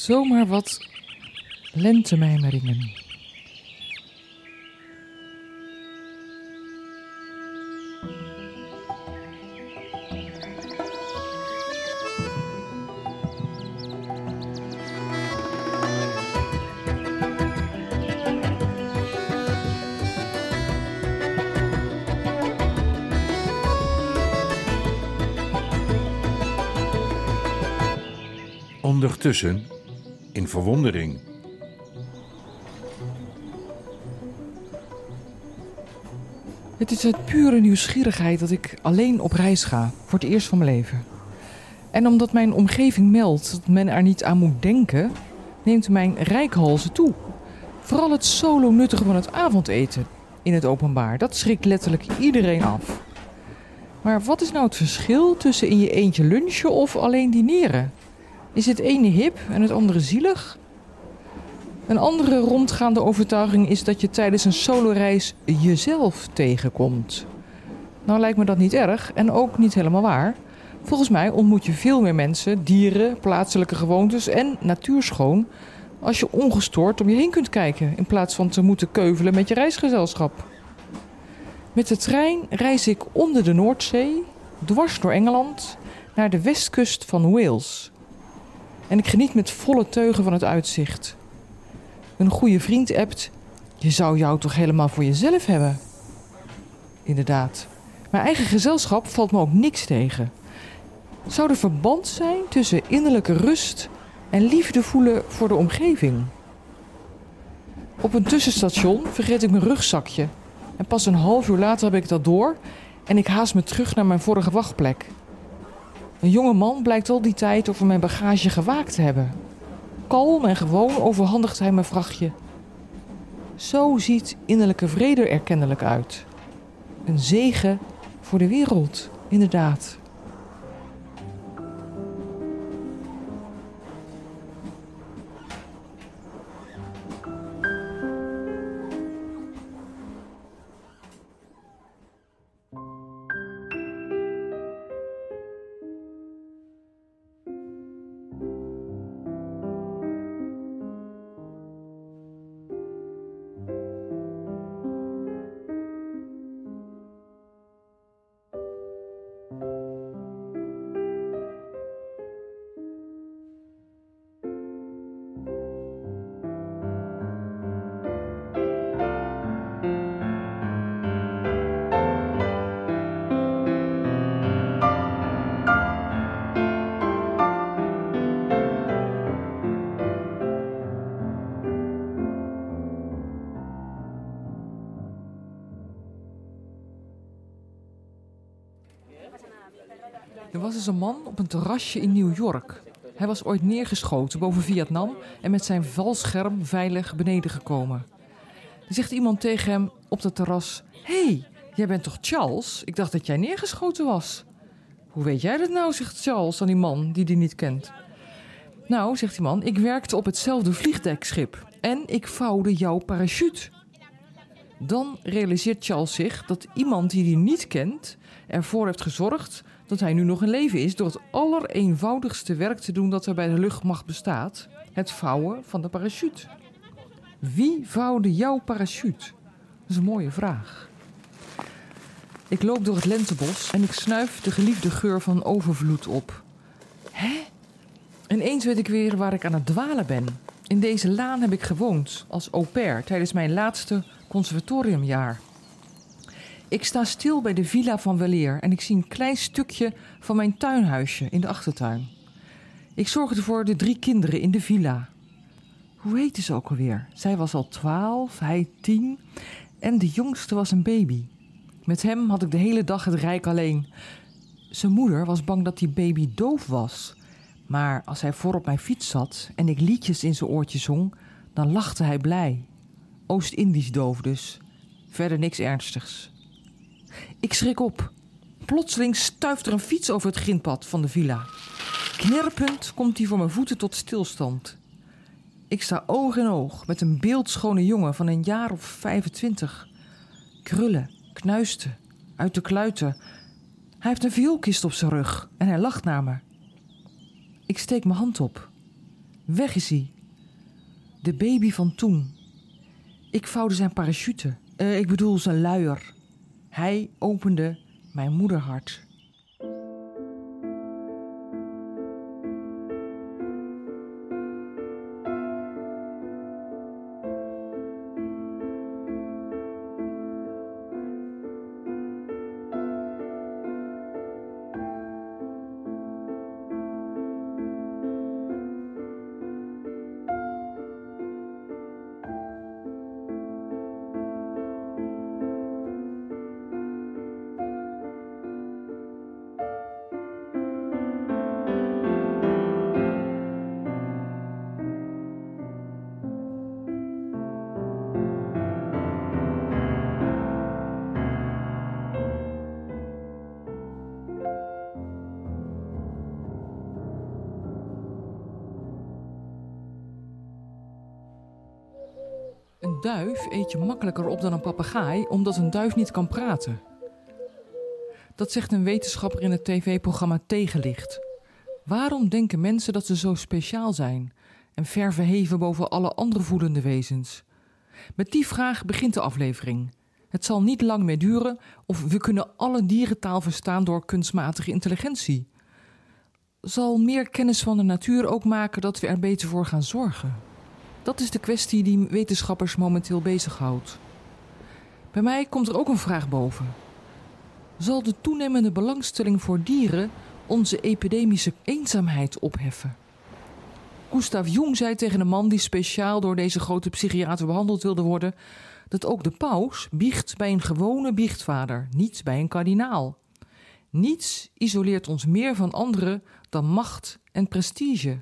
Zomaar wat lentemijmeringen. Ondertussen, in verwondering. Het is uit pure nieuwsgierigheid dat ik alleen op reis ga, voor het eerst van mijn leven. En omdat mijn omgeving meldt dat men er niet aan moet denken, neemt mijn rijkhalze toe. Vooral het solo nuttigen van het avondeten in het openbaar, dat schrikt letterlijk iedereen af. Maar wat is nou het verschil tussen in je eentje lunchen of alleen dineren? Is het ene hip en het andere zielig? Een andere rondgaande overtuiging is dat je tijdens een soloreis jezelf tegenkomt. Nou lijkt me dat niet erg en ook niet helemaal waar. Volgens mij ontmoet je veel meer mensen, dieren, plaatselijke gewoontes en natuurschoon als je ongestoord om je heen kunt kijken in plaats van te moeten keuvelen met je reisgezelschap. Met de trein reis ik onder de Noordzee, dwars door Engeland, naar de westkust van Wales. En ik geniet met volle teugen van het uitzicht. Een goede vriend appt: Je zou jou toch helemaal voor jezelf hebben? Inderdaad. Mijn eigen gezelschap valt me ook niks tegen. Zou er verband zijn tussen innerlijke rust en liefde voelen voor de omgeving? Op een tussenstation vergeet ik mijn rugzakje. En pas een half uur later heb ik dat door en ik haast me terug naar mijn vorige wachtplek. Een jonge man blijkt al die tijd over mijn bagage gewaakt te hebben. Kalm en gewoon overhandigt hij mijn vrachtje. Zo ziet innerlijke vrede er kennelijk uit. Een zegen voor de wereld, inderdaad. Er was eens een man op een terrasje in New York. Hij was ooit neergeschoten boven Vietnam en met zijn valscherm veilig beneden gekomen. Er zegt iemand tegen hem op het terras: hey, jij bent toch Charles? Ik dacht dat jij neergeschoten was. Hoe weet jij dat nou? zegt Charles aan die man die die niet kent. Nou, zegt die man, ik werkte op hetzelfde vliegdekschip en ik vouwde jouw parachute. Dan realiseert Charles zich dat iemand die hij niet kent ervoor heeft gezorgd dat hij nu nog in leven is door het allereenvoudigste werk te doen dat er bij de luchtmacht bestaat: het vouwen van de parachute. Wie vouwde jouw parachute? Dat is een mooie vraag. Ik loop door het lentebos en ik snuif de geliefde geur van overvloed op. Hè? Ineens weet ik weer waar ik aan het dwalen ben. In deze laan heb ik gewoond als au pair tijdens mijn laatste conservatoriumjaar. Ik sta stil bij de villa van Weleer en ik zie een klein stukje van mijn tuinhuisje in de achtertuin. Ik zorgde voor de drie kinderen in de villa. Hoe heette ze ook alweer? Zij was al twaalf, hij tien en de jongste was een baby. Met hem had ik de hele dag het rijk alleen. Zijn moeder was bang dat die baby doof was. Maar als hij voor op mijn fiets zat en ik liedjes in zijn oortje zong, dan lachte hij blij. Oost-Indisch doof dus. Verder niks ernstigs. Ik schrik op. Plotseling stuift er een fiets over het grindpad van de villa. Knerpend komt hij voor mijn voeten tot stilstand. Ik sta oog in oog met een beeldschone jongen van een jaar of 25. Krullen, knuisten, uit de kluiten. Hij heeft een vioolkist op zijn rug en hij lacht naar me. Ik steek mijn hand op. Weg is hij. De baby van toen. Ik vouwde zijn parachute. Eh, ik bedoel zijn luier. Hij opende mijn moederhart. Duif eet je makkelijker op dan een papegaai, omdat een duif niet kan praten. Dat zegt een wetenschapper in het tv-programma Tegenlicht. Waarom denken mensen dat ze zo speciaal zijn en ver verheven boven alle andere voelende wezens? Met die vraag begint de aflevering. Het zal niet lang meer duren of we kunnen alle dierentaal verstaan door kunstmatige intelligentie. Zal meer kennis van de natuur ook maken dat we er beter voor gaan zorgen? Dat is de kwestie die wetenschappers momenteel bezighoudt. Bij mij komt er ook een vraag boven. Zal de toenemende belangstelling voor dieren onze epidemische eenzaamheid opheffen? Gustav Jung zei tegen een man die speciaal door deze grote psychiater behandeld wilde worden: dat ook de paus biecht bij een gewone biechtvader, niet bij een kardinaal. Niets isoleert ons meer van anderen dan macht en prestige.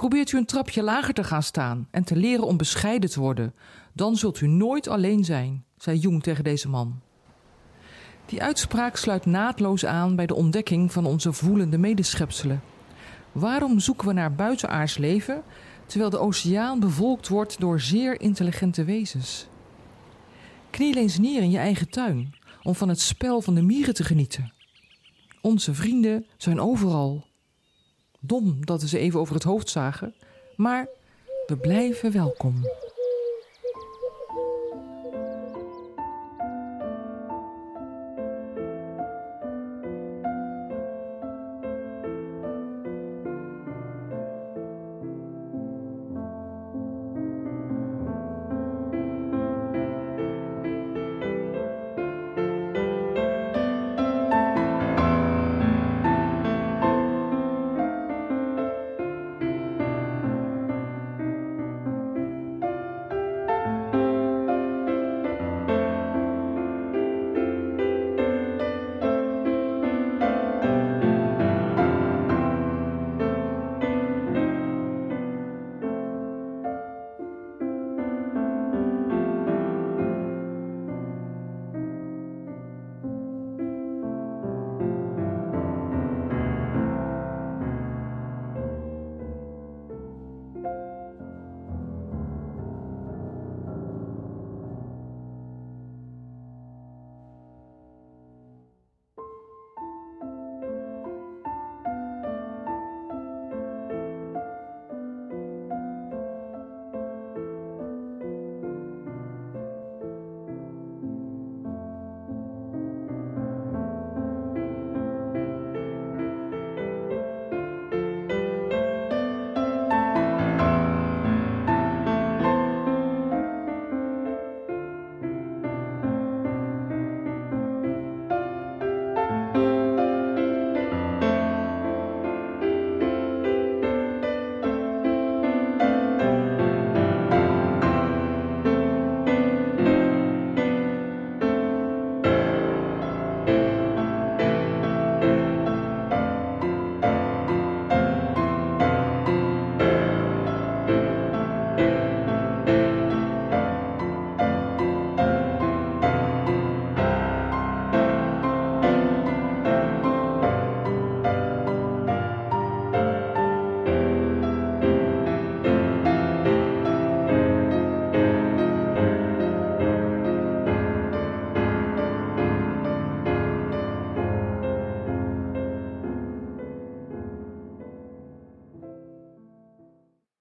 Probeert u een trapje lager te gaan staan en te leren om bescheiden te worden, dan zult u nooit alleen zijn, zei Jung tegen deze man. Die uitspraak sluit naadloos aan bij de ontdekking van onze voelende medeschepselen. Waarom zoeken we naar buitenaards leven terwijl de oceaan bevolkt wordt door zeer intelligente wezens? Kniel eens neer in je eigen tuin om van het spel van de mieren te genieten. Onze vrienden zijn overal. Dom dat we ze even over het hoofd zagen, maar we blijven welkom.